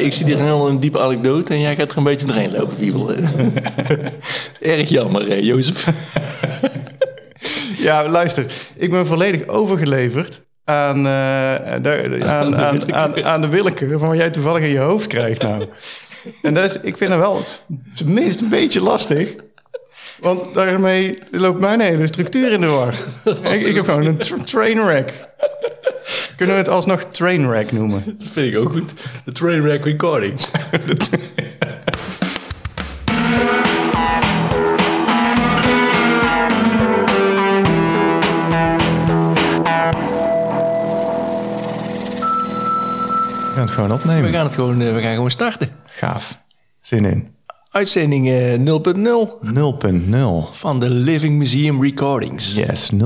Ik zie hier heel een diepe anekdote en jij gaat er een beetje doorheen lopen, wiebelen. Erg jammer, hè, Jozef. Ja, luister. Ik ben volledig overgeleverd aan, eh, de, aan, aan, aan, aan de willekeur van wat jij toevallig in je hoofd krijgt nou. En dat is, ik vind dat wel tenminste een beetje lastig. Want daarmee loopt mijn hele structuur in de war. Ik, ik heb gewoon een tra- trainwreck. Kunnen we het alsnog trainwreck noemen? Dat vind ik ook goed. De Trainwreck Recordings. We gaan het gewoon We opnemen. gaan het gewoon, eh, we gaan gewoon starten. Gaaf. Zin in. Uitzending eh, 0.0 0.0. van de Living Museum Recordings. Yes, 0.0.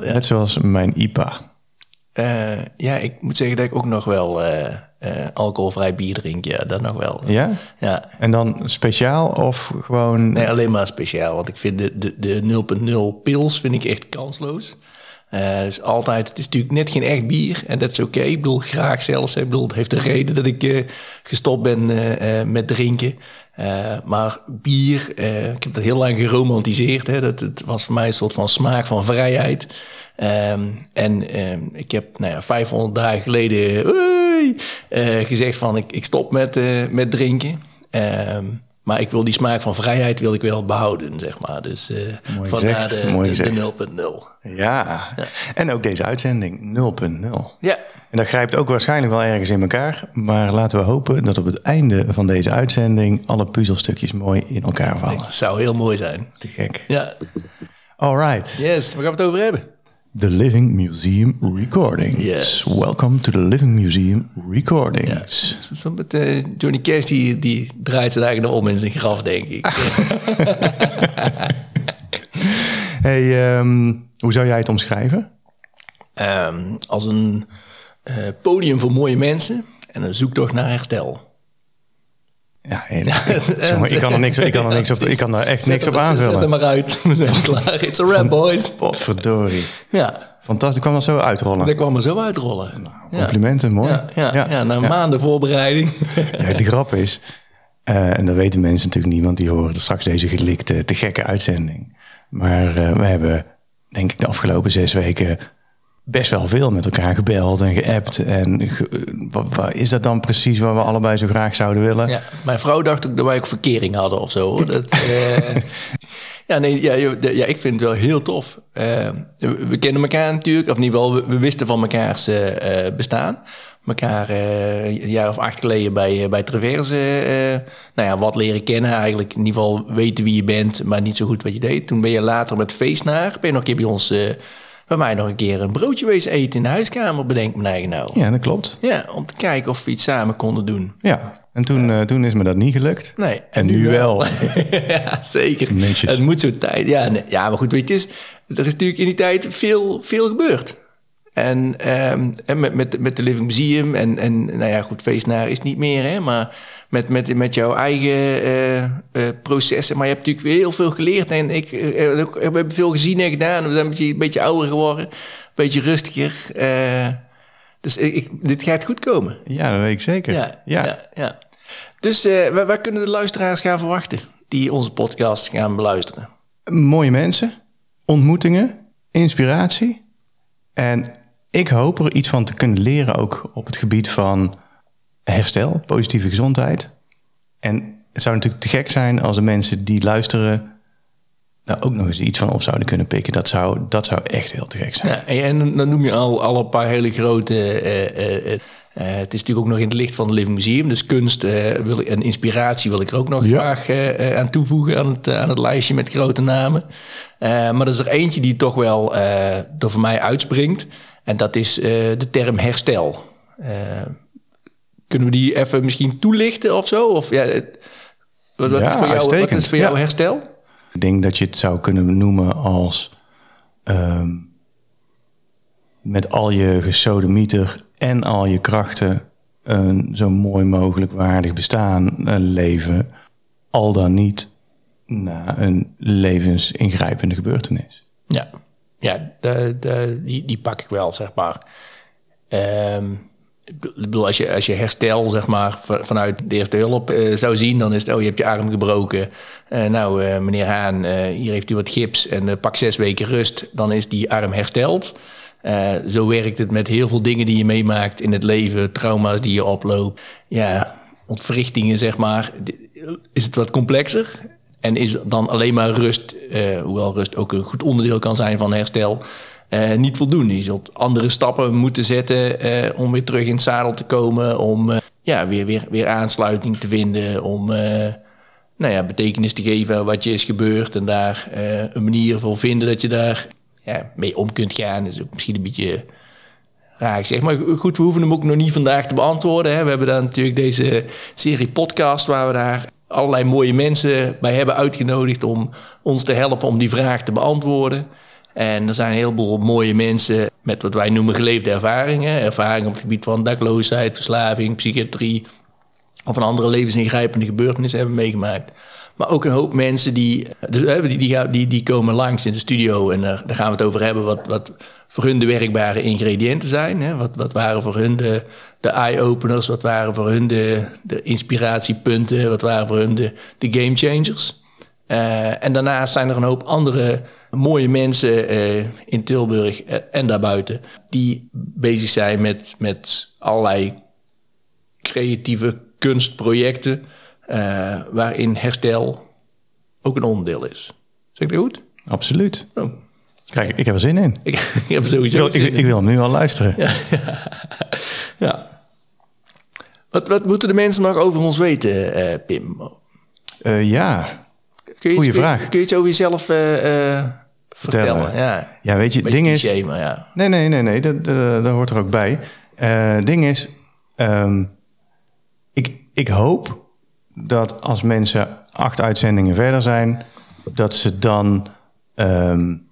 Net zoals mijn IPA. Eh, ja, ik moet zeggen dat ik ook nog wel eh, eh, alcoholvrij bier drink. Ja, dat nog wel. Ja? Ja. En dan speciaal of gewoon... Nee, alleen maar speciaal. Want ik vind de, de, de 0.0 pils vind ik echt kansloos. Dus altijd, het is natuurlijk net geen echt bier. En dat is oké. Ik bedoel, graag zelfs. Ik bedoel, het heeft een reden dat ik gestopt ben met drinken. Eh, maar bier, eh, ik heb dat heel lang geromantiseerd. Hè. Dat, het was voor mij een soort van smaak van vrijheid. Ehm, en ehm, ik heb nou ja, 500 dagen geleden oei, eh, gezegd van ik, ik stop met, met drinken. Ehm, maar ik wil die smaak van vrijheid wil ik wel behouden, zeg maar. Dus vandaar de, de 0.0. Ja. En ook deze uitzending 0.0. Ja, En dat grijpt ook waarschijnlijk wel ergens in elkaar. Maar laten we hopen dat op het einde van deze uitzending... alle puzzelstukjes mooi in elkaar vallen. dat zou heel mooi zijn. Te gek. Ja, All right. yes, waar gaan we het over hebben? The Living Museum Recordings. Yes. Welcome to the Living Museum Recordings. Zo met, eh, Johnny Cash die, die draait zijn eigen om in zijn graf, denk ik. Hey, ehm, hoe zou jij het omschrijven? Ehm, als een eh, podium voor mooie mensen en een zoektocht naar herstel. Ja. Sorry, ik kan er niks, ik kan er niks op, ik kan daar echt Zet niks op Zet hem aanvullen. maar uit. We zijn klaar. It's a rap, boys. Potverdorie. Ja, Fantastisch, ik kwam dat zo uitrollen. dat kwam er zo uitrollen. Ja. Complimenten, mooi. Ja, ja, ja. na maanden voorbereiding. Ja, de grap is, eh, en dat weten mensen natuurlijk niet, want die horen straks deze gelikte, te gekke uitzending. Maar eh, we hebben, denk ik, de afgelopen zes weken best wel veel met elkaar gebeld en geappt. En ge- wat, wat is dat dan precies wat we allebei zo graag zouden willen? Ja, mijn vrouw dacht ook dat wij ook verkering hadden of zo. Dat, eh, ja, nee, ja, ja, ik vind het wel heel tof. Eh, we kennen elkaar natuurlijk, of ieder geval, we, we wisten van mekaars eh, bestaan. Mekaar een jaar of acht geleden bij, bij Traverse, nou ja, wat leren kennen eigenlijk. In ieder geval weten wie je bent, maar niet zo goed wat je deed. Toen ben je later met feestnaar, ben je nog een keer bij ons, bij mij nog een keer een broodje wezen eten in de huiskamer, bedenk me eigen nou. Ja, dat klopt. Ja, om te kijken of we iets samen konden doen. Ja, en toen, eh, toen is me dat niet gelukt. Nee, En nu wel. ja, zeker. Netjes. Het moet zo tijd. Ja, nee, ja, maar goed, weet je, er is natuurlijk in die tijd veel, veel gebeurd. En, ehm, en met, met, met de Living Museum en, en nou ja, goed, feestnaar is niet meer, hè, maar met, met, met jouw eigen eh, eh, processen. Maar je hebt natuurlijk weer heel veel geleerd en ik, eh, we hebben veel gezien en gedaan. We zijn een beetje, een beetje ouder geworden, een beetje rustiger. dus ik, ik- dit gaat goed komen. Ja, dat weet ik zeker. Ja, ja. ja, Dus waar, waar kunnen de luisteraars gaan verwachten die onze podcast gaan beluisteren? Mooie mensen, ontmoetingen, inspiratie. En ik hoop er iets van te kunnen leren ook op het gebied van herstel, positieve gezondheid. En het zou natuurlijk te gek zijn als de mensen die luisteren daar ook nog eens iets van op zouden kunnen pikken. Dat zou, dat zou echt heel te gek zijn. Ja, en, dan noem je al, al een paar hele grote. eh, eh, eh, het is natuurlijk ook nog in het licht van het Living Museum. Dus kunst eh, wil en inspiratie wil ik er ook nog Ja. graag eh, aan toevoegen aan het, aan het lijstje met grote namen. Maar er is er eentje die toch wel er voor mij uitspringt. En dat is de term herstel. Kunnen we die even misschien toelichten of zo? Of, ja, wat, wat Ja, is voor jou, wat uitstekend. is voor jou Ja. herstel? Ik denk dat je het zou kunnen noemen als ehm, met al je gesodemieter en al je krachten een zo mooi mogelijk waardig bestaan eh, leven, al dan niet na een levensingrijpende gebeurtenis. Ja, ja de, de, die, die pak ik wel, zeg maar. Ehm, ik bedoel, als je, als je herstel, zeg maar, vanuit de eerste hulp uh, zou zien, dan is het, oh, je hebt je arm gebroken. Nou, meneer Haan, hier heeft u wat gips en pak zes weken rust, dan is die arm hersteld. Zo werkt het met heel veel dingen die je meemaakt in het leven, trauma's die je oploopt. Ja, ontwrichtingen, zeg maar, is het wat complexer. En is dan alleen maar rust, hoewel rust ook een goed onderdeel kan zijn van herstel, uh, niet voldoende. Je zult andere stappen moeten zetten om weer terug in het zadel te komen. Om ja, weer, weer, weer aansluiting te vinden. Om nou ja, betekenis te geven aan wat je is gebeurd. En daar een manier voor vinden dat je daar ja, mee om kunt gaan. Dat is ook misschien een beetje raar zeg. Maar goed, we hoeven hem ook nog niet vandaag te beantwoorden. Hè. We hebben dan natuurlijk deze serie podcast waar we daar allerlei mooie mensen bij hebben uitgenodigd om ons te helpen om die vraag te beantwoorden. En er zijn een heleboel mooie mensen met wat wij noemen geleefde ervaringen. Ervaringen op het gebied van dakloosheid, verslaving, psychiatrie of een andere levensingrijpende gebeurtenis hebben meegemaakt. Maar ook een hoop mensen die, dus, die, die, die, die komen langs in de studio en daar, daar gaan we het over hebben wat, wat voor hun de werkbare ingrediënten zijn. Hè? Wat, wat waren voor hun de, de eye-openers, wat waren voor hun de, de inspiratiepunten, wat waren voor hun de, de game changers. Uh, en daarnaast zijn er een hoop andere mooie mensen uh, in Tilburg en daarbuiten die bezig zijn met, met allerlei creatieve kunstprojecten uh, waarin herstel ook een onderdeel is. Zeg ik dat goed? Absoluut. Oh. Kijk, ik heb er zin in. ik, ik heb sowieso ik wil, ik, in. ik wil hem nu al luisteren. Ja. ja. Wat, wat moeten de mensen nog over ons weten, uh, Pim? ja, Kun je Goeie iets, vraag. Kun je iets over jezelf vertellen? Ja. ja, weet je, het ding is... Maar ja. Nee, nee, nee, nee, dat, dat, dat hoort er ook bij. Het uh, ding is, um, ik, ik hoop dat als mensen acht uitzendingen verder zijn, dat ze dan um,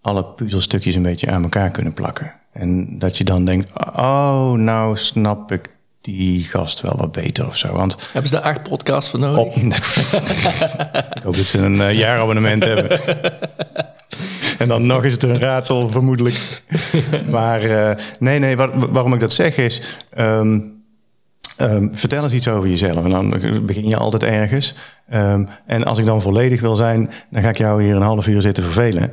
alle puzzelstukjes een beetje aan elkaar kunnen plakken. En dat je dan denkt, oh, nou snap ik die gast wel wat beter of zo. Want hebben ze daar acht podcasts voor nodig? Op, ik hoop dat ze een uh, jaarabonnement hebben. en dan nog is het een raadsel, vermoedelijk. maar uh, nee, nee, waar, waarom ik dat zeg is... Um, um, vertel eens iets over jezelf. En dan begin je altijd ergens. Um, en als ik dan volledig wil zijn... dan ga ik jou hier een half uur zitten vervelen.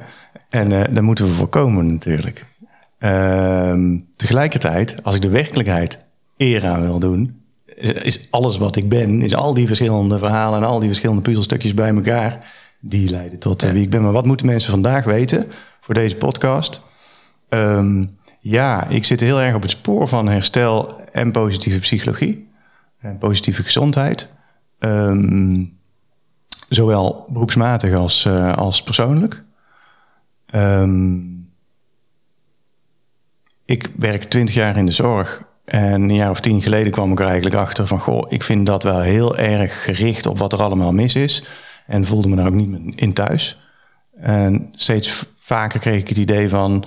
En uh, dat moeten we voorkomen natuurlijk. tegelijkertijd, als ik de werkelijkheid eer aan wil doen, is alles wat ik ben, is al die verschillende verhalen en al die verschillende puzzelstukjes bij elkaar, die leiden tot ja. wie ik ben. Maar wat moeten mensen vandaag weten voor deze podcast? Um, ja, ik zit heel erg op het spoor van herstel en positieve psychologie en positieve gezondheid. Um, zowel beroepsmatig als, uh, als persoonlijk. Um, ik werk twintig jaar in de zorg en een jaar of tien geleden kwam ik er eigenlijk achter van... goh, ik vind dat wel heel erg gericht op wat er allemaal mis is. En voelde me daar ook niet meer in thuis. En steeds vaker kreeg ik het idee van...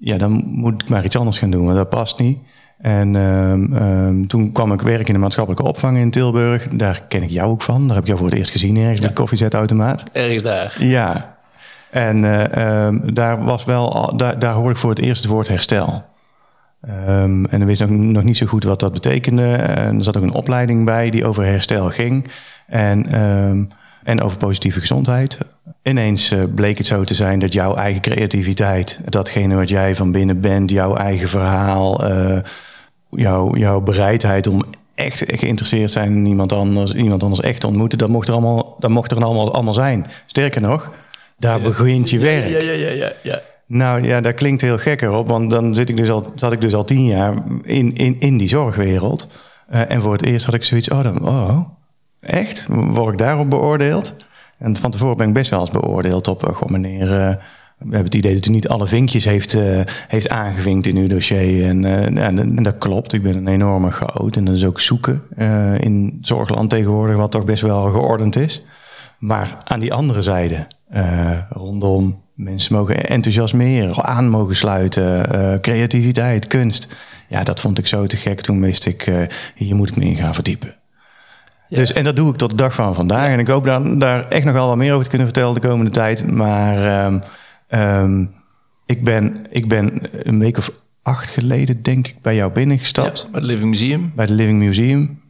ja, dan moet ik maar iets anders gaan doen, want dat past niet. En um, um, toen kwam ik werken in de maatschappelijke opvang in Tilburg. Daar ken ik jou ook van. Daar heb ik jou voor het eerst gezien ergens ja. bij de koffiezetautomaat. Ergens daar. Ja. En uh, um, daar was wel, daar, daar hoorde ik voor het eerst het woord herstel. En dan wist ik nog niet zo goed wat dat betekende. En er zat ook een opleiding bij die over herstel ging. En, en over positieve gezondheid. Ineens uh, bleek het zo te zijn dat jouw eigen creativiteit, datgene wat jij van binnen bent, jouw eigen verhaal, uh, jouw, jouw bereidheid om echt geïnteresseerd zijn in iemand anders, iemand anders echt te ontmoeten, dat mocht er allemaal, dat mocht er allemaal, allemaal zijn. Sterker nog, daar ja. begint je werk. Ja, ja, ja, ja. ja. Nou ja, dat klinkt heel gek erop, want dan zit ik dus al, zat ik dus al tien jaar in, in, in die zorgwereld. Uh, en voor het eerst had ik zoiets, oh, dan, oh, echt? Word ik daarop beoordeeld? En van tevoren ben ik best wel eens beoordeeld op, uh, goh meneer, uh, we hebben het idee dat u niet alle vinkjes heeft, uh, heeft aangevinkt in uw dossier. En, en, dat klopt, ik ben een enorme chaot. En dat is ook zoeken in zorgland tegenwoordig, wat toch best wel geordend is. Maar aan die andere zijde, rondom mensen mogen enthousiasmeren, aan mogen sluiten, creativiteit, kunst. Ja, dat vond ik zo te gek. Toen wist ik, hier moet ik me in gaan verdiepen. Ja. Dus, en dat doe ik tot de dag van vandaag. Ja. En ik hoop daar, daar echt nog wel wat meer over te kunnen vertellen de komende tijd. Maar um, um, ik, ben, ik ben een week of acht geleden, denk ik, bij jou binnengestapt. Ja, bij het Living Museum. Bij het Living Museum.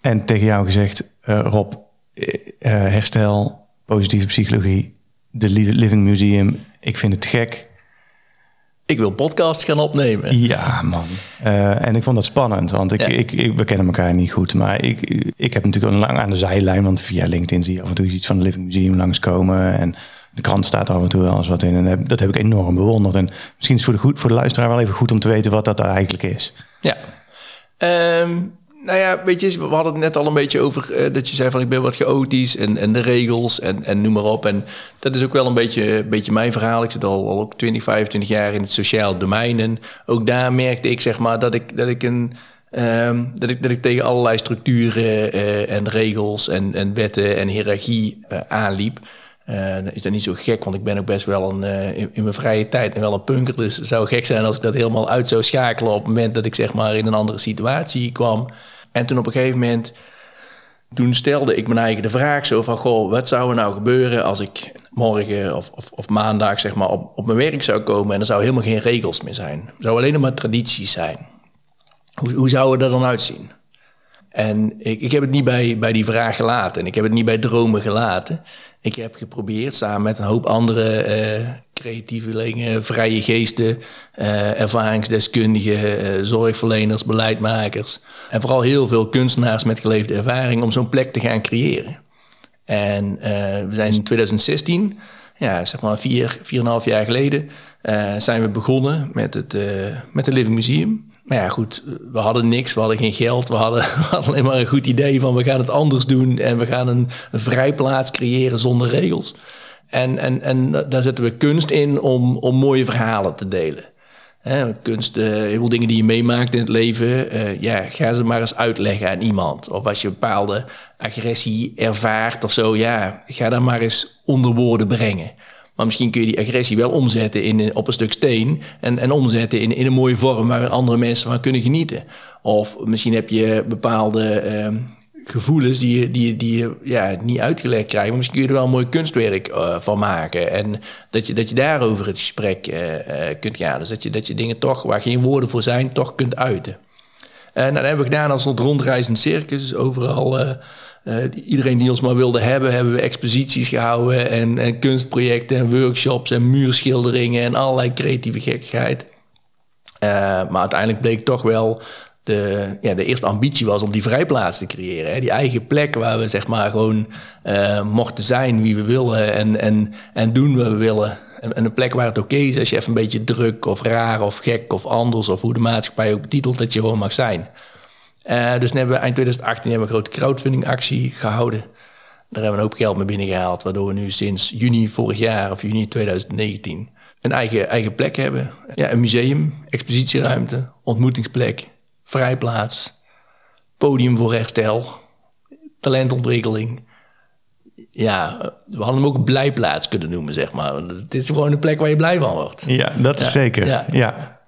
En tegen jou gezegd, eh, Rob, eh, eh, herstel, positieve psychologie, de Li- Living Museum. Ik vind het gek. Ik wil podcasts gaan opnemen. Ja, man. Eh, en ik vond dat spannend, want ik, Ja. ik, ik, we kennen elkaar niet goed. Maar ik, ik heb natuurlijk al lang aan de zijlijn, want via LinkedIn zie je af en toe iets van het Living Museum langskomen. En de krant staat er af en toe wel eens wat in. En heb- dat heb ik enorm bewonderd. En misschien is het voor de, goed, voor de luisteraar wel even goed om te weten wat dat eigenlijk is. Ja. Ehm, nou ja, weet je, we hadden het net al een beetje over eh, dat je zei van ik ben wat chaotisch en, en de regels en, en noem maar op. En dat is ook wel een beetje, beetje mijn verhaal. Ik zit al, al ook 20, 25 jaar in het sociaal domein. En ook daar merkte ik zeg maar dat ik, dat ik een. ehm, dat, ik, dat ik tegen allerlei structuren eh, en regels en, en wetten en hiërarchie eh, aanliep. Dan is dat niet zo gek, want ik ben ook best wel een, in, mijn vrije tijd wel een punker. Dus het zou gek zijn als ik dat helemaal uit zou schakelen op het moment dat ik zeg maar in een andere situatie kwam. En toen op een gegeven moment, toen stelde ik mijn eigen de vraag zo van, goh, wat zou er nou gebeuren als ik morgen of, of, of maandag zeg maar op, op mijn werk zou komen en er zou helemaal geen regels meer zijn. Er zou alleen nog maar tradities zijn. Hoe, hoe zou het er dan uitzien? En ik, ik heb het niet bij, bij die vraag gelaten. En ik heb het niet bij dromen gelaten. Ik heb geprobeerd samen met een hoop andere eh creatievelingen, vrije geesten, eh, ervaringsdeskundigen, eh, zorgverleners, beleidmakers. En vooral heel veel kunstenaars met geleefde ervaring om zo'n plek te gaan creëren. En eh, we zijn in 2016, ja, zeg maar vier, vier en een half jaar geleden, zijn we begonnen met het, met het Living Museum. Maar ja, goed, we hadden niks, we hadden geen geld, we hadden, we hadden alleen maar een goed idee van we gaan het anders doen en we gaan een, een vrijplaats creëren zonder regels. En, en, en daar zetten we kunst in om, om mooie verhalen te delen. Kunst, eh, heel veel dingen die je meemaakt in het leven, eh, ja, ga ze maar eens uitleggen aan iemand. Of als je een bepaalde agressie ervaart of zo, ja, ga dat maar eens onder woorden brengen. Maar misschien kun je die agressie wel omzetten in, op een stuk steen en, en omzetten in, in een mooie vorm waar andere mensen van kunnen genieten. Of misschien heb je bepaalde ehm, gevoelens die je, die, die je ja, niet uitgelegd krijgt. Maar misschien kun je er wel een mooi kunstwerk eh, van maken. En dat je, dat je daarover het gesprek eh, eh, kunt gaan. Dus dat je, dat je dingen toch, waar geen woorden voor zijn, toch kunt uiten. En nou, dat hebben we gedaan als een rondreizend circus. Dus overal, iedereen die ons maar wilde hebben, hebben we exposities gehouden. En, en kunstprojecten en workshops en muurschilderingen en allerlei creatieve gekkigheid. Maar uiteindelijk bleek toch wel de, ja, de eerste ambitie was om die vrijplaats te creëren. Hè? Die eigen plek waar we zeg maar gewoon eh, mochten zijn wie we willen en, en, en doen wat we willen. En, en een plek waar het oké is als je even een beetje druk of raar of gek of anders... of hoe de maatschappij ook betitelt, dat je gewoon mag zijn. Eh, dus hebben we eind 2018 hebben we een grote crowdfunding actie gehouden. Daar hebben we een hoop geld mee binnengehaald... waardoor we nu sinds juni vorig jaar of juni 2019 een eigen, eigen plek hebben. Ja, een museum, expositieruimte, ontmoetingsplek, vrijplaats, podium voor herstel, talentontwikkeling. Ja, we hadden hem ook een blijplaats kunnen noemen, zeg maar. Het is gewoon een plek waar je blij van wordt. Ja, dat is Ja, zeker. ja. Ja.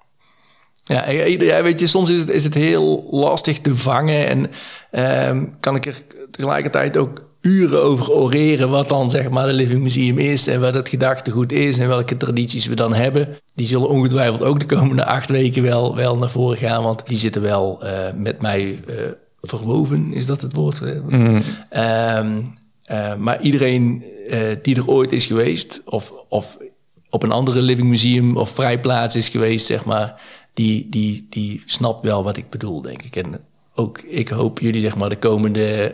Ja, weet je, soms is het, is het heel lastig te vangen en ehm, kan ik er tegelijkertijd ook uren over oreren wat dan zeg maar de Living Museum is en wat het gedachtegoed is en welke tradities we dan hebben. Die zullen ongetwijfeld ook de komende acht weken wel, wel naar voren gaan, want die zitten wel eh, met mij eh, verwoven, is dat het woord? eh? Ehm, eh, maar iedereen die er ooit is geweest, of, of op een andere living museum of vrijplaats is geweest, zeg maar, die, die, die snapt wel wat ik bedoel, denk ik. En ook ik hoop jullie, zeg maar, de komende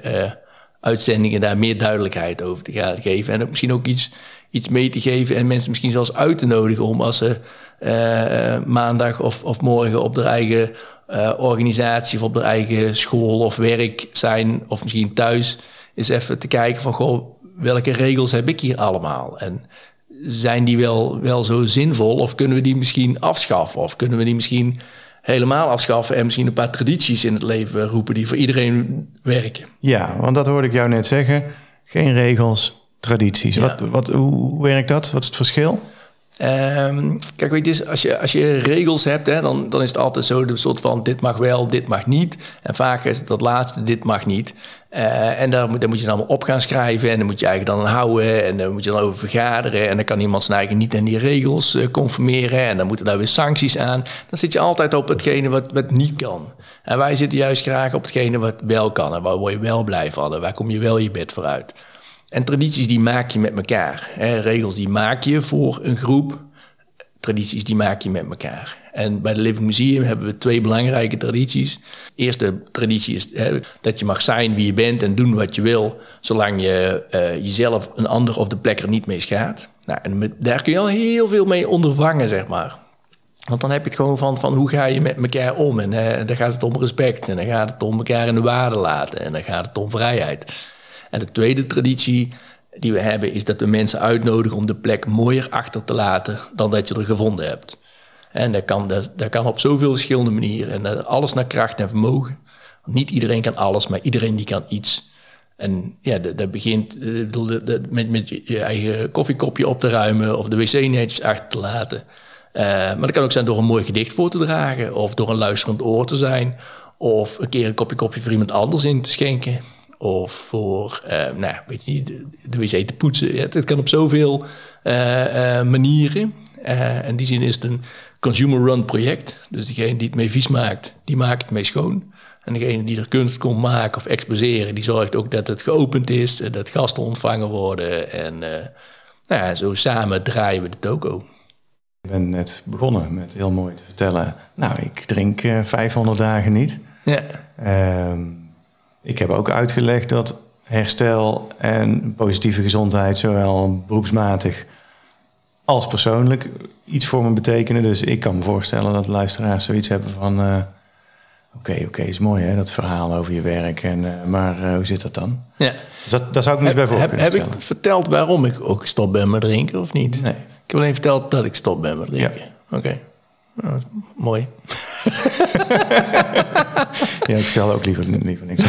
uitzendingen daar meer duidelijkheid over te gaan geven. En misschien ook iets, iets mee te geven en mensen misschien zelfs uit te nodigen om als ze eh, maandag of, of morgen op de eigen eh, organisatie of op de eigen school of werk zijn, of misschien thuis, eens even te kijken van, goh, welke regels heb ik hier allemaal? En zijn die wel, wel zo zinvol of kunnen we die misschien afschaffen? Of kunnen we die misschien helemaal afschaffen en misschien een paar tradities in het leven roepen die voor iedereen werken? ja, want dat hoorde ik jou net zeggen. Geen regels, tradities. Ja. Wat, wat, hoe, hoe werkt dat? Wat is het verschil? Ehm, kijk, weet je, als je, als je regels hebt, hè, dan, dan is het altijd zo de soort van dit mag wel, dit mag niet. En vaak is het dat laatste, dit mag niet. Uh, en daar moet, moet je dan allemaal op gaan schrijven en dan moet je eigenlijk dan houden en dan moet je dan over vergaderen. En dan kan iemand zijn eigen niet aan die regels uh, conformeren en dan moeten daar weer sancties aan. Dan zit je altijd op hetgene wat, niet kan. En wij zitten juist graag op hetgene wat wel kan en waar word je wel blij van waar kom je wel je bed vooruit. En tradities die maak je met elkaar. Hè. Regels die maak je voor een groep. Tradities die maak je met elkaar. En bij de Living Museum hebben we twee belangrijke tradities. De eerste traditie is hè, dat je mag zijn wie je bent en doen wat je wil, zolang je uh, jezelf, een ander of de plek er niet mee schaadt. Nou, en daar kun je al heel veel mee ondervangen, zeg maar. Want dan heb je het gewoon van, van hoe ga je met elkaar om. En uh, dan gaat het om respect en dan gaat het om elkaar in de waarde laten en dan gaat het om vrijheid. En de tweede traditie die we hebben is dat we mensen uitnodigen om de plek mooier achter te laten dan dat je er gevonden hebt. En dat kan, dat, kan op zoveel verschillende manieren. En dat, alles naar kracht en vermogen. Niet iedereen kan alles, maar iedereen die kan iets. En ja, dat, begint eh, met, met je eigen koffiekopje op te ruimen of de wc netjes achter te laten. Uh, maar dat kan ook zijn door een mooi gedicht voor te dragen, of door een luisterend oor te zijn, of een keer een kopje koffie voor iemand anders in te schenken. Of voor, uh, nou, weet je, de, de wc te poetsen. Ja, het kan op zoveel uh, uh, manieren. in die zin is het een consumer-run project. Dus degene die het mee vies maakt, die maakt het mee schoon. En degene die er kunst komt maken of exposeren, die zorgt ook dat het geopend is, dat gasten ontvangen worden. En nou ja, zo samen draaien we de toko. Ik ben net begonnen met heel mooi te vertellen. Nou, ik drink 500 dagen niet. Ja. Ehm, ik heb ook uitgelegd dat herstel en positieve gezondheid, zowel beroepsmatig als persoonlijk, iets voor me betekenen. Dus ik kan me voorstellen dat luisteraars zoiets hebben van. Uh, Oké, oké, okay, is mooi hè, dat verhaal over je werk. En, uh, maar uh, hoe zit dat dan? Ja. Dus dat, dat zou ik niet bij voor heb, heb ik verteld waarom ik ook stop ben met drinken of niet? Nee. Ik heb alleen verteld dat ik stop ben met drinken. Ja. Oké. Okay. Nou, mooi. ja, ik vertel ook liever, liever niks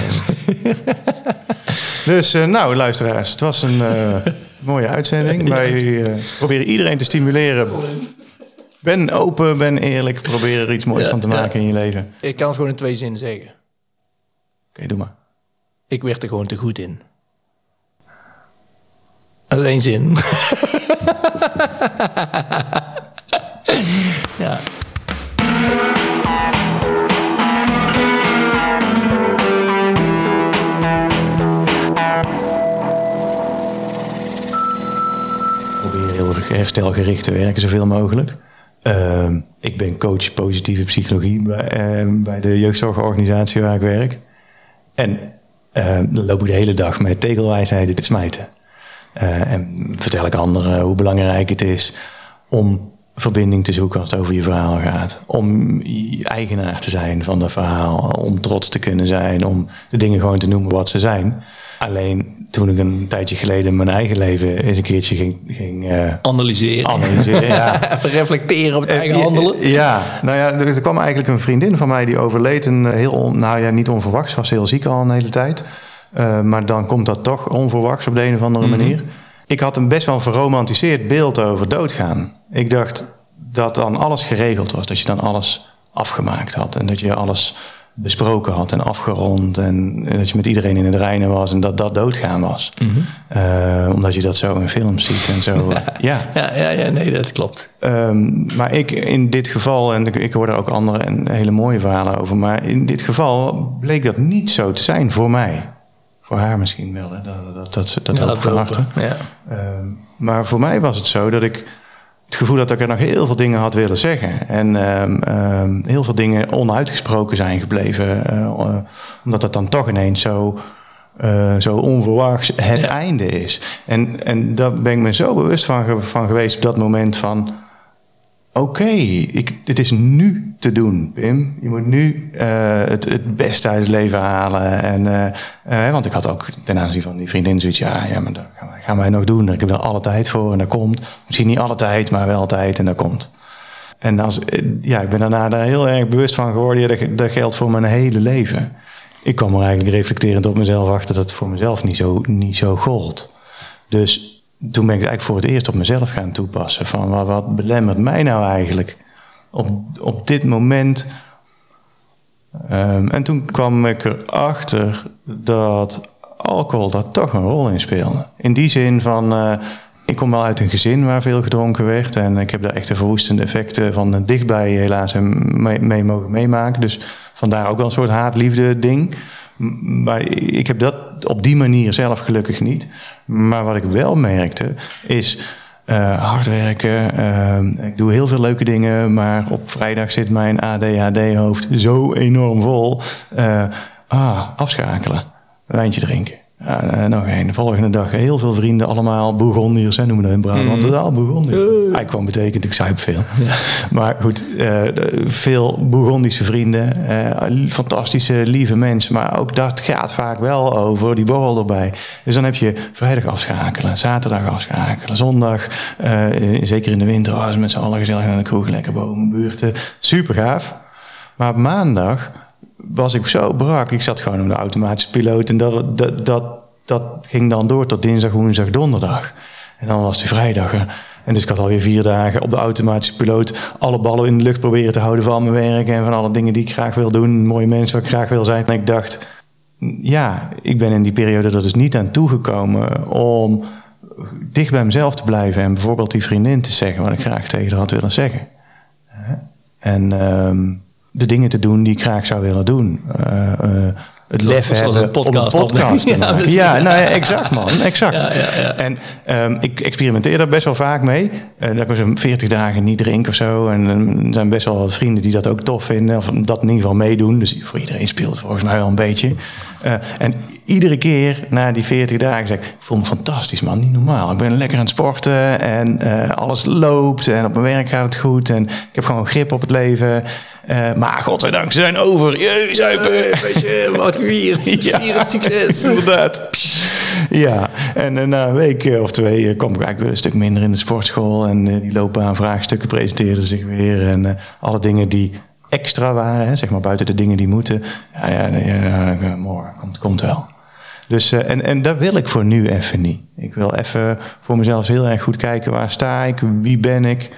dus uh, nou, luisteraars, het was een uh, mooie uitzending. Wij uh, proberen iedereen te stimuleren. Ben open, ben eerlijk. Probeer er iets moois ja, van te maken ja. in je leven. Ik kan het gewoon in twee zinnen zeggen. Oké, okay, doe maar. Ik werd er gewoon te goed in. Dat is één zin. ja. Probeer heel herstelgericht te werken, zoveel mogelijk. Uh, ik ben coach positieve psychologie bij, uh, bij de jeugdzorgorganisatie waar ik werk. En uh, dan loop ik de hele dag met tegelwijsheden te smijten. Uh, en vertel ik anderen hoe belangrijk het is om verbinding te zoeken als het over je verhaal gaat. Om eigenaar te zijn van dat verhaal. Om trots te kunnen zijn. Om de dingen gewoon te noemen wat ze zijn. Alleen toen ik een tijdje geleden mijn eigen leven eens een keertje ging... ging uh, analyseren. Analyseren, ja. Even reflecteren op het eigen uh, handelen. Ja, nou ja, er, er, kwam eigenlijk een vriendin van mij die overleed. Een heel, on, nou ja, niet onverwachts. was heel ziek al een hele tijd. Uh, maar dan komt dat toch onverwachts op de een of andere mm -hmm. manier. Ik had een best wel een verromantiseerd beeld over doodgaan. Ik dacht dat dan alles geregeld was. Dat je dan alles afgemaakt had. En dat je alles besproken had en afgerond. En dat je met iedereen in het reinen was. En dat dat doodgaan was. Mm -hmm. uh, omdat je dat zo in films ziet en zo. ja. Ja. ja, ja, nee, dat klopt. Um, maar ik in dit geval, en ik, ik hoor er ook andere en hele mooie verhalen over. Maar in dit geval bleek dat niet zo te zijn voor mij. Voor haar misschien wel, hè? dat, dat, dat, dat, ja, dat. Ja. Um, maar voor mij was het zo dat ik het gevoel dat ik er nog heel veel dingen had willen zeggen. En um, um, heel veel dingen onuitgesproken zijn gebleven. Uh, omdat dat dan toch ineens zo, uh, zo onverwachts het ja. einde is. En, en daar ben ik me zo bewust van, van geweest op dat moment van... Oké, okay, dit is nu te doen, Pim. Je moet nu uh, het, het beste uit het leven halen. En, uh, uh, want ik had ook ten aanzien van die vriendin zoiets... ja, ja maar dat gaan, wij nog doen. Ik heb er alle tijd voor en dat komt. Misschien niet alle tijd, maar wel tijd en dat komt. En als, ja, ik ben daarna daar heel erg bewust van geworden. Dat geldt voor mijn hele leven. Ik kwam er eigenlijk reflecterend op mezelf achter... dat het voor mezelf niet zo, niet zo gold. Dus toen ben ik het eigenlijk voor het eerst op mezelf gaan toepassen. Van wat, wat belemmert mij nou eigenlijk op, op dit moment? Ehm, en toen kwam ik erachter dat alcohol daar toch een rol in speelde. In die zin van, eh, ik kom wel uit een gezin waar veel gedronken werd. En ik heb daar echt de verwoestende effecten van dichtbij helaas mee, mee mogen meemaken. Dus vandaar ook wel een soort haat-liefde ding. Maar ik heb dat op die manier zelf gelukkig niet. Maar wat ik wel merkte is uh, hard werken. Uh, ik doe heel veel leuke dingen, maar op vrijdag zit mijn ADHD-hoofd zo enorm vol. Uh, ah, afschakelen, wijntje drinken. Nog een. De volgende dag heel veel vrienden, allemaal Bourgondiërs, hè, noemen we in Brabant. Mm. Totaal Bourgondiërs. Uh. Eigenlijk betekent, ik zuip veel. Maar goed, uh, veel Bourgondische vrienden. fantastische, lieve mensen. Maar ook dat gaat vaak wel over die borrel erbij. Dus dan heb je vrijdag afschakelen, zaterdag afschakelen, zondag. zeker in de winter, als met z'n allen gezellig aan de kroeg, lekker boven buurten. Super gaaf. Maar op maandag was ik zo brak. Ik zat gewoon op de automatische piloot. En dat, dat, dat, dat ging dan door tot dinsdag, woensdag, donderdag. En dan was het vrijdag. En dus ik had alweer vier dagen op de automatische piloot alle ballen in de lucht proberen te houden van mijn werk en van alle dingen die ik graag wil doen, mooie mensen waar ik graag wil zijn. En ik dacht, ja, ik ben in die periode er dus niet aan toegekomen om dicht bij mezelf te blijven en bijvoorbeeld die vriendin te zeggen wat ik graag tegen haar had willen zeggen. En um, de dingen te doen die ik graag zou willen doen. Uh, uh, het lef hebben podcast om een podcast te maken. Ja, nou ja, exact man, exact. Ja, en um, ik experimenteer daar best wel vaak mee. Uh, dat ik zo'n 40 dagen niet drink of zo. En er zijn best wel wat vrienden die dat ook tof vinden. Of dat in ieder geval meedoen. Dus voor iedereen speelt volgens mij wel een beetje. Uh, en iedere keer na die 40 dagen zeg ik, ik voel me fantastisch man, niet normaal. Ik ben lekker aan het sporten en uh, alles loopt en op mijn werk gaat het goed. En ik heb gewoon grip op het leven. Uh, maar godzijdank, ze zijn over. Jee, zuipen. Uh, wat gevierd. ja, succes. Inderdaad. Ja, en uh, na een week of twee kom ik eigenlijk een stuk minder in de sportschool. En die lopen aan vraagstukken presenteerden zich weer. En alle dingen die extra waren, hè, zeg maar buiten de dingen die moeten. Ja, ja, ja morgen komt, komt wel. Dus, uh, en, en dat wil ik voor nu even niet. Ik wil even voor mezelf heel erg goed kijken waar sta ik, wie ben ik.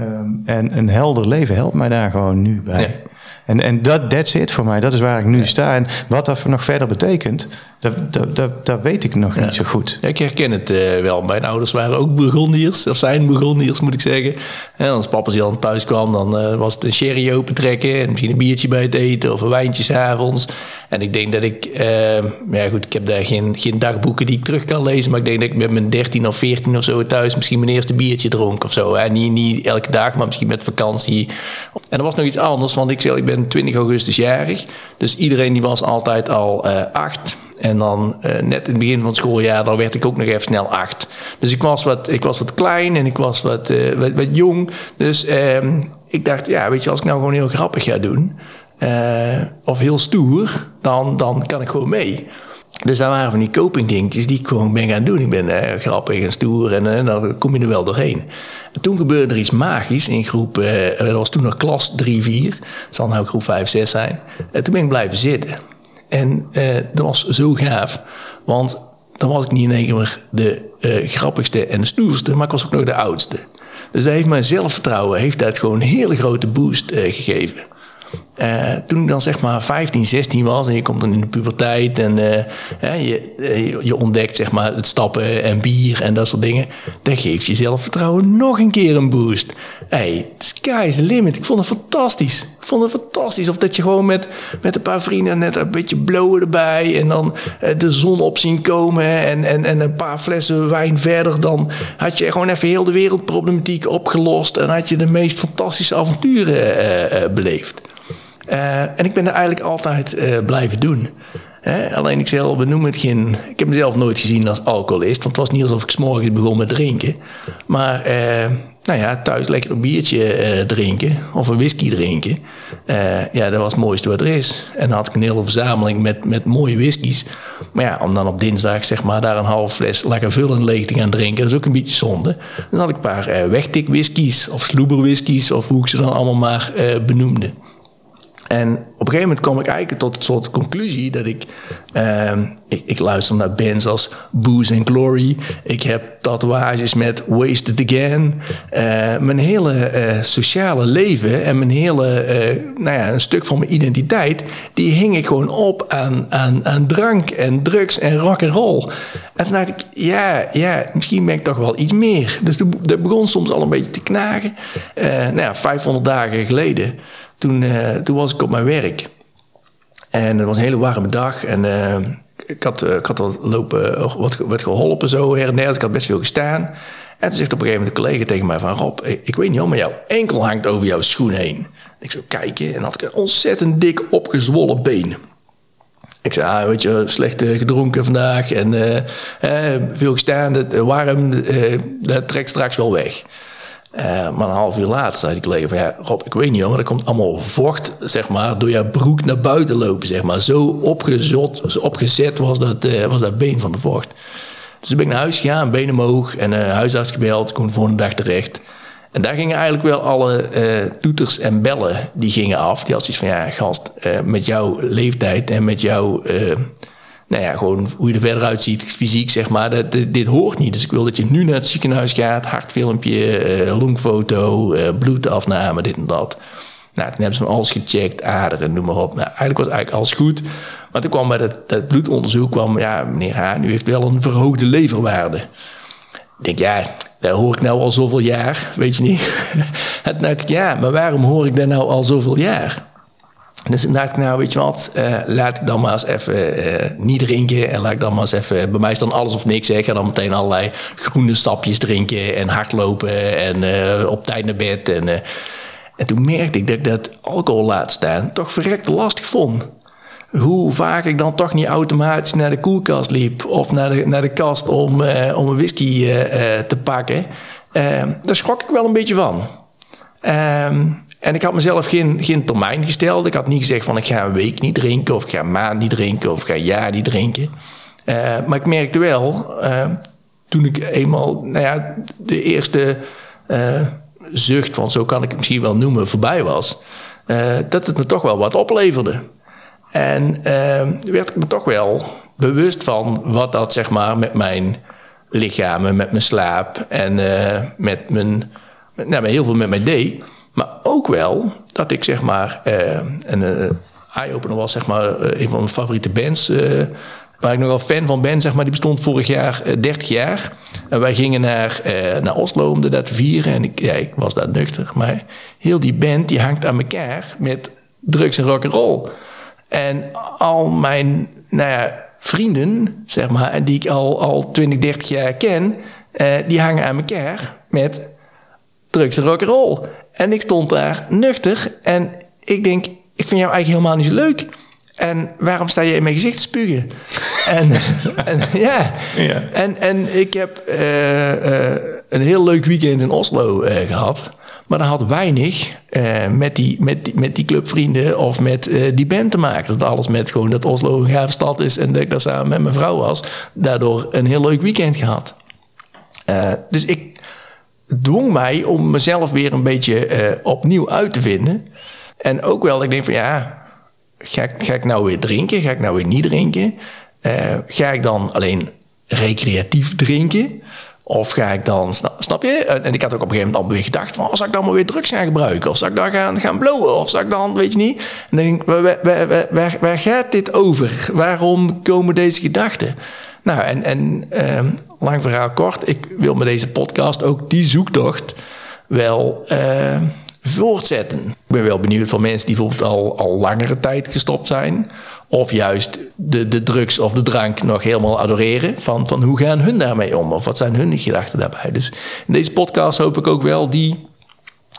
Um, en een helder leven helpt mij daar gewoon nu bij. En, en dat, that's it voor mij. Dat is waar ik nu ja. sta. En wat dat nog verder betekent, dat, dat, dat, dat weet ik nog ja. niet zo goed. Ik herken het uh, wel. Mijn ouders waren ook Burgondiërs. Of zijn Burgondiërs, moet ik zeggen. En als papa dan thuis kwam, dan uh, was het een sherry opentrekken. En misschien een biertje bij het eten of een wijntje s'avonds. En ik denk dat ik... Uh, ja goed, ik heb daar geen, geen dagboeken die ik terug kan lezen. Maar ik denk dat ik met mijn 13 of 14 of zo thuis misschien mijn eerste biertje dronk of zo. Hè. Niet, niet elke dag, maar misschien met vakantie. En er was nog iets anders, want ik, ik ben 20 augustus jarig. Dus iedereen die was altijd al uh, acht. En dan uh, net in het begin van het schooljaar, dan werd ik ook nog even snel acht. Dus ik was wat, ik was wat klein en ik was wat, uh, wat, wat, jong. Dus uh, ik dacht, ja, weet je, als ik nou gewoon heel grappig ga doen, of heel stoer, dan, dan kan ik gewoon mee. Dus daar waren van die coping dingetjes die ik gewoon ben gaan doen. Ik ben uh, grappig en stoer en uh, dan kom je er wel doorheen. En toen gebeurde er iets magisch in groep, dat was toen nog klas 3, 4. Dat zal nou groep 5, 6 zijn. En toen ben ik blijven zitten. En dat was zo gaaf. Want dan was ik niet in één keer de grappigste en de stoerste, maar ik was ook nog de oudste. Dus dat heeft mijn zelfvertrouwen heeft dat gewoon een hele grote boost gegeven. Uh, toen ik dan zeg maar 15, 16 was en je komt dan in de puberteit en uh, je, uh, je ontdekt zeg maar het stappen en bier en dat soort dingen, dan geeft je zelfvertrouwen nog een keer een boost. Hey, sky is the limit. Ik vond het fantastisch. Ik vond het fantastisch. Of dat je gewoon met, met een paar vrienden net een beetje blowen erbij en dan de zon op zien komen en, en, en een paar flessen wijn verder, dan had je gewoon even heel de wereldproblematiek opgelost en had je de meest fantastische avonturen beleefd. Uh, en ik ben er eigenlijk altijd uh, blijven doen. Alleen ik zelf, we noemen het geen... Ik heb mezelf nooit gezien als alcoholist. Want het was niet alsof ik s'morgens begon met drinken. Maar uh, nou ja, thuis lekker een biertje drinken. Of een whisky drinken. ja, dat was het mooiste wat er is. En dan had ik een hele verzameling met, met mooie whiskies. Maar ja, om dan op dinsdag zeg maar daar een half fles lekker vullen leeg te gaan drinken. Dat is ook een beetje zonde. Dan had ik een paar wegtik whiskies. Of sloeber whiskies. Of hoe ik ze dan allemaal maar benoemde. En op een gegeven moment kwam ik eigenlijk tot een soort conclusie dat ik, ehm, ik, ik, luister naar bands als Booze and Glory. Ik heb tatoeages met Wasted Again. Uh, mijn hele uh, sociale leven en mijn hele, uh, nou ja, een stuk van mijn identiteit, die hing ik gewoon op aan, aan, aan drank en drugs en rock and roll. En toen dacht ik, ja, ja, misschien ben ik toch wel iets meer. Dus dat begon soms al een beetje te knagen. nou ja, 500 dagen geleden toen, uh, toen was ik op mijn werk. En het was een hele warme dag. En uh, ik, had, uh, ik had wat lopen, wat, wat geholpen zo her en der. Dus ik had best veel gestaan. En toen zegt op een gegeven moment een collega tegen mij van... Rob, ik weet niet, maar jouw enkel hangt over jouw schoen heen. Ik zo kijken en had ik een ontzettend dik opgezwollen been. Ik zei, ah, weet je, slecht gedronken vandaag en veel gestaan, warm, dat trekt straks wel weg. Uh, maar een half uur later zei die collega van ja, Rob, ik weet niet hoor, maar er komt allemaal vocht, zeg maar, door jouw broek naar buiten lopen, zeg maar. Zo opgezot, opgezet was dat, uh, was dat been van de vocht. Dus toen ben ik naar huis gegaan, been omhoog en uh, huisarts gebeld, kon voor een dag terecht. En daar gingen eigenlijk wel alle toeters en bellen, die gingen af. Die had zoiets van ja, gast, met jouw leeftijd en met jouw nou ja, gewoon hoe je er verder uitziet, fysiek zeg maar, dat, dit hoort niet. Dus ik wil dat je nu naar het ziekenhuis gaat, hartfilmpje, uh, longfoto, uh, bloedafname, dit en dat. Nou, toen hebben ze van alles gecheckt, aderen, noem maar op. Nou, eigenlijk was eigenlijk alles goed. Maar toen kwam bij dat, bloedonderzoek, kwam, ja, meneer Haan, u heeft wel een verhoogde leverwaarde. Ik denk, ja, daar hoor ik nou al zoveel jaar, weet je niet. en dacht ik, ja, maar waarom hoor ik dat nou al zoveel jaar? Dus dan dacht ik, nou weet je wat, uh, laat ik dan maar eens even uh, niet drinken. En laat ik dan maar eens even, bij mij is dan alles of niks. Hè. Ik ga dan meteen allerlei groene sapjes drinken en hardlopen en uh, op tijd naar bed. En, en toen merkte ik dat ik dat alcohol laat staan toch verrekte lastig vond. Hoe vaak ik dan toch niet automatisch naar de koelkast liep of naar de, naar de kast om, om een whisky te pakken. daar schrok ik wel een beetje van. Ehm en ik had mezelf geen, geen termijn gesteld. Ik had niet gezegd van ik ga een week niet drinken, of ik ga een maand niet drinken, of ik ga een jaar niet drinken. Uh, maar ik merkte wel, uh, toen ik eenmaal, nou ja, de eerste uh, zucht van, zo kan ik het misschien wel noemen, voorbij was, dat het me toch wel wat opleverde. En werd ik me toch wel bewust van wat dat zeg maar met mijn lichaam en met mijn slaap en met mijn, nou, heel veel met mij deed. Maar ook wel dat ik zeg maar, uh, een uh, eye-opener was zeg maar uh, een van mijn favoriete bands. waar ik nogal fan van ben, zeg maar, die bestond vorig jaar 30 jaar. En wij gingen naar, naar Oslo om dat te vieren. En ik, ja, ik was daar nuchter. Maar heel die band die hangt aan elkaar met drugs en rock and roll. En al mijn nou ja, vrienden, zeg maar, die ik al, al 20, 30 jaar ken, die hangen aan elkaar met drugs en rock roll. En ik stond daar nuchter en ik denk, ik vind jou eigenlijk helemaal niet zo leuk. En waarom sta je in mijn gezicht te spugen? en, en, ja. ja. En, en ik heb uh, uh, een heel leuk weekend in Oslo uh, gehad. Maar dat had weinig met, die, met, die, met die clubvrienden of met die band te maken. Dat alles met gewoon dat Oslo een gave stad is en dat ik daar samen met mijn vrouw was. Daardoor een heel leuk weekend gehad. dus ik dwong mij om mezelf weer een beetje uh, opnieuw uit te vinden. En ook wel, ik denk van ja, ga, ga ik nou weer drinken? Ga ik nou weer niet drinken? Uh, ga ik dan alleen recreatief drinken? Of ga ik dan, snap je? En ik had ook op een gegeven moment al weer gedacht van... Oh, zal ik dan maar weer drugs gaan gebruiken? Of zal ik dan gaan, gaan blowen? Of zal ik dan, weet je niet? En denk ik, waar, waar, waar, waar gaat dit over? Waarom komen deze gedachten? Nou, en, en uh, lang verhaal kort, ik wil met deze podcast ook die zoektocht wel uh, voortzetten. Ik ben wel benieuwd van mensen die bijvoorbeeld al, al langere tijd gestopt zijn. Of juist de, de drugs of de drank nog helemaal adoreren. Van, van hoe gaan hun daarmee om? Of wat zijn hun gedachten daarbij? Dus in deze podcast hoop ik ook wel die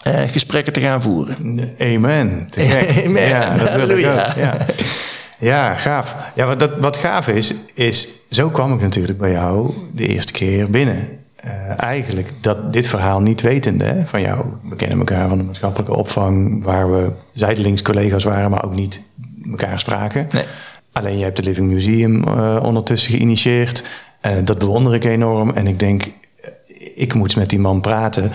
uh, gesprekken te gaan voeren. Amen. Amen. Ja, dat wil ik ook. Ja. Ja, gaaf. Ja, wat, dat, wat gaaf is, is, zo kwam ik natuurlijk bij jou de eerste keer binnen. Uh, eigenlijk dat dit verhaal niet wetende hè, van jou. We kennen elkaar van de maatschappelijke opvang, waar we zijdelings collega's waren, maar ook niet elkaar spraken. Nee. Alleen je hebt de Living Museum uh, ondertussen geïnitieerd. Uh, dat bewonder ik enorm. En ik denk, ik moet met die man praten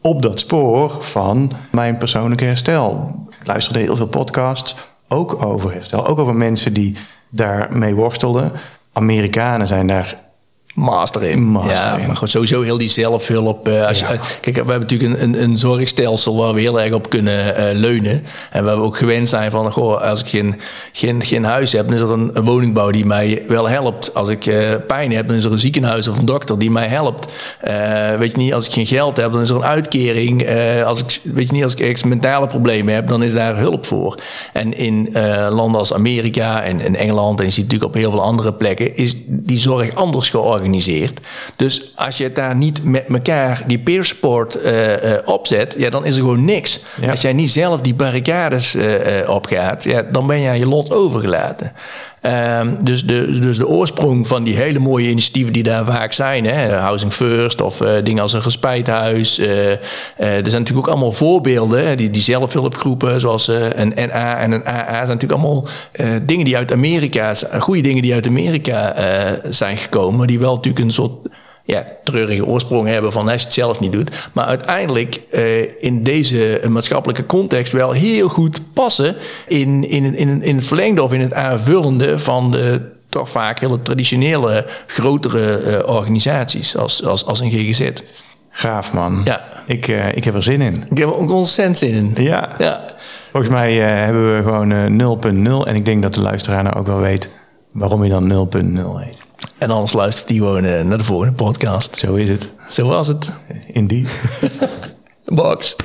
op dat spoor van mijn persoonlijke herstel Ik luisterde heel veel podcasts, ook over herstel. Ook over mensen die daarmee worstelden. Amerikanen zijn daar master in. Master ja, in. maar gewoon sowieso heel die zelfhulp. eh, als je, kijk, we hebben natuurlijk een, een, een zorgstelsel waar we heel erg op kunnen eh, leunen. En waar we ook gewend zijn van, goh, als ik geen, geen, geen huis heb, dan is er een, een woningbouw die mij wel helpt. Als ik eh, pijn heb, dan is er een ziekenhuis of een dokter die mij helpt. Weet je niet, als ik geen geld heb, dan is er een uitkering. Als ik, weet je niet, als ik ergens mentale problemen heb, dan is daar hulp voor. En in landen als Amerika en, en Engeland, en je ziet natuurlijk op heel veel andere plekken, is die zorg anders georganiseerd. Dus als je het daar niet met elkaar die peer support eh, eh, opzet, ja, dan is er gewoon niks. Ja. Als jij niet zelf die barricades eh, opgaat, ja, dan ben je aan je lot overgelaten. Ehm, dus, de, dus de oorsprong van die hele mooie initiatieven die daar vaak zijn, hè, Housing First of eh, dingen als een gespijthuis. eh, eh, er zijn natuurlijk ook allemaal voorbeelden, die, die zelfhulpgroepen zoals een NA en een AA zijn natuurlijk allemaal dingen die uit Amerika, goede dingen die uit Amerika zijn gekomen, die wel natuurlijk een soort ja, treurige oorsprong hebben van als je het zelf niet doet. Maar uiteindelijk eh, in deze maatschappelijke context wel heel goed passen in, in, in, in het verlengde of in het aanvullende van de toch vaak hele traditionele grotere eh, organisaties als, als, als een GGZ. gaaf, man. Ja. Ik, eh, ik heb er zin in. Ik heb er ook ontzettend zin in. Ja. Ja. Volgens mij eh, hebben we gewoon eh 0.0. En ik denk dat de luisteraar nou ook wel weet waarom je dan 0.0 heet. En anders luistert hij gewoon eh, naar de volgende podcast. Zo is het. Zo was het. Indeed. Box.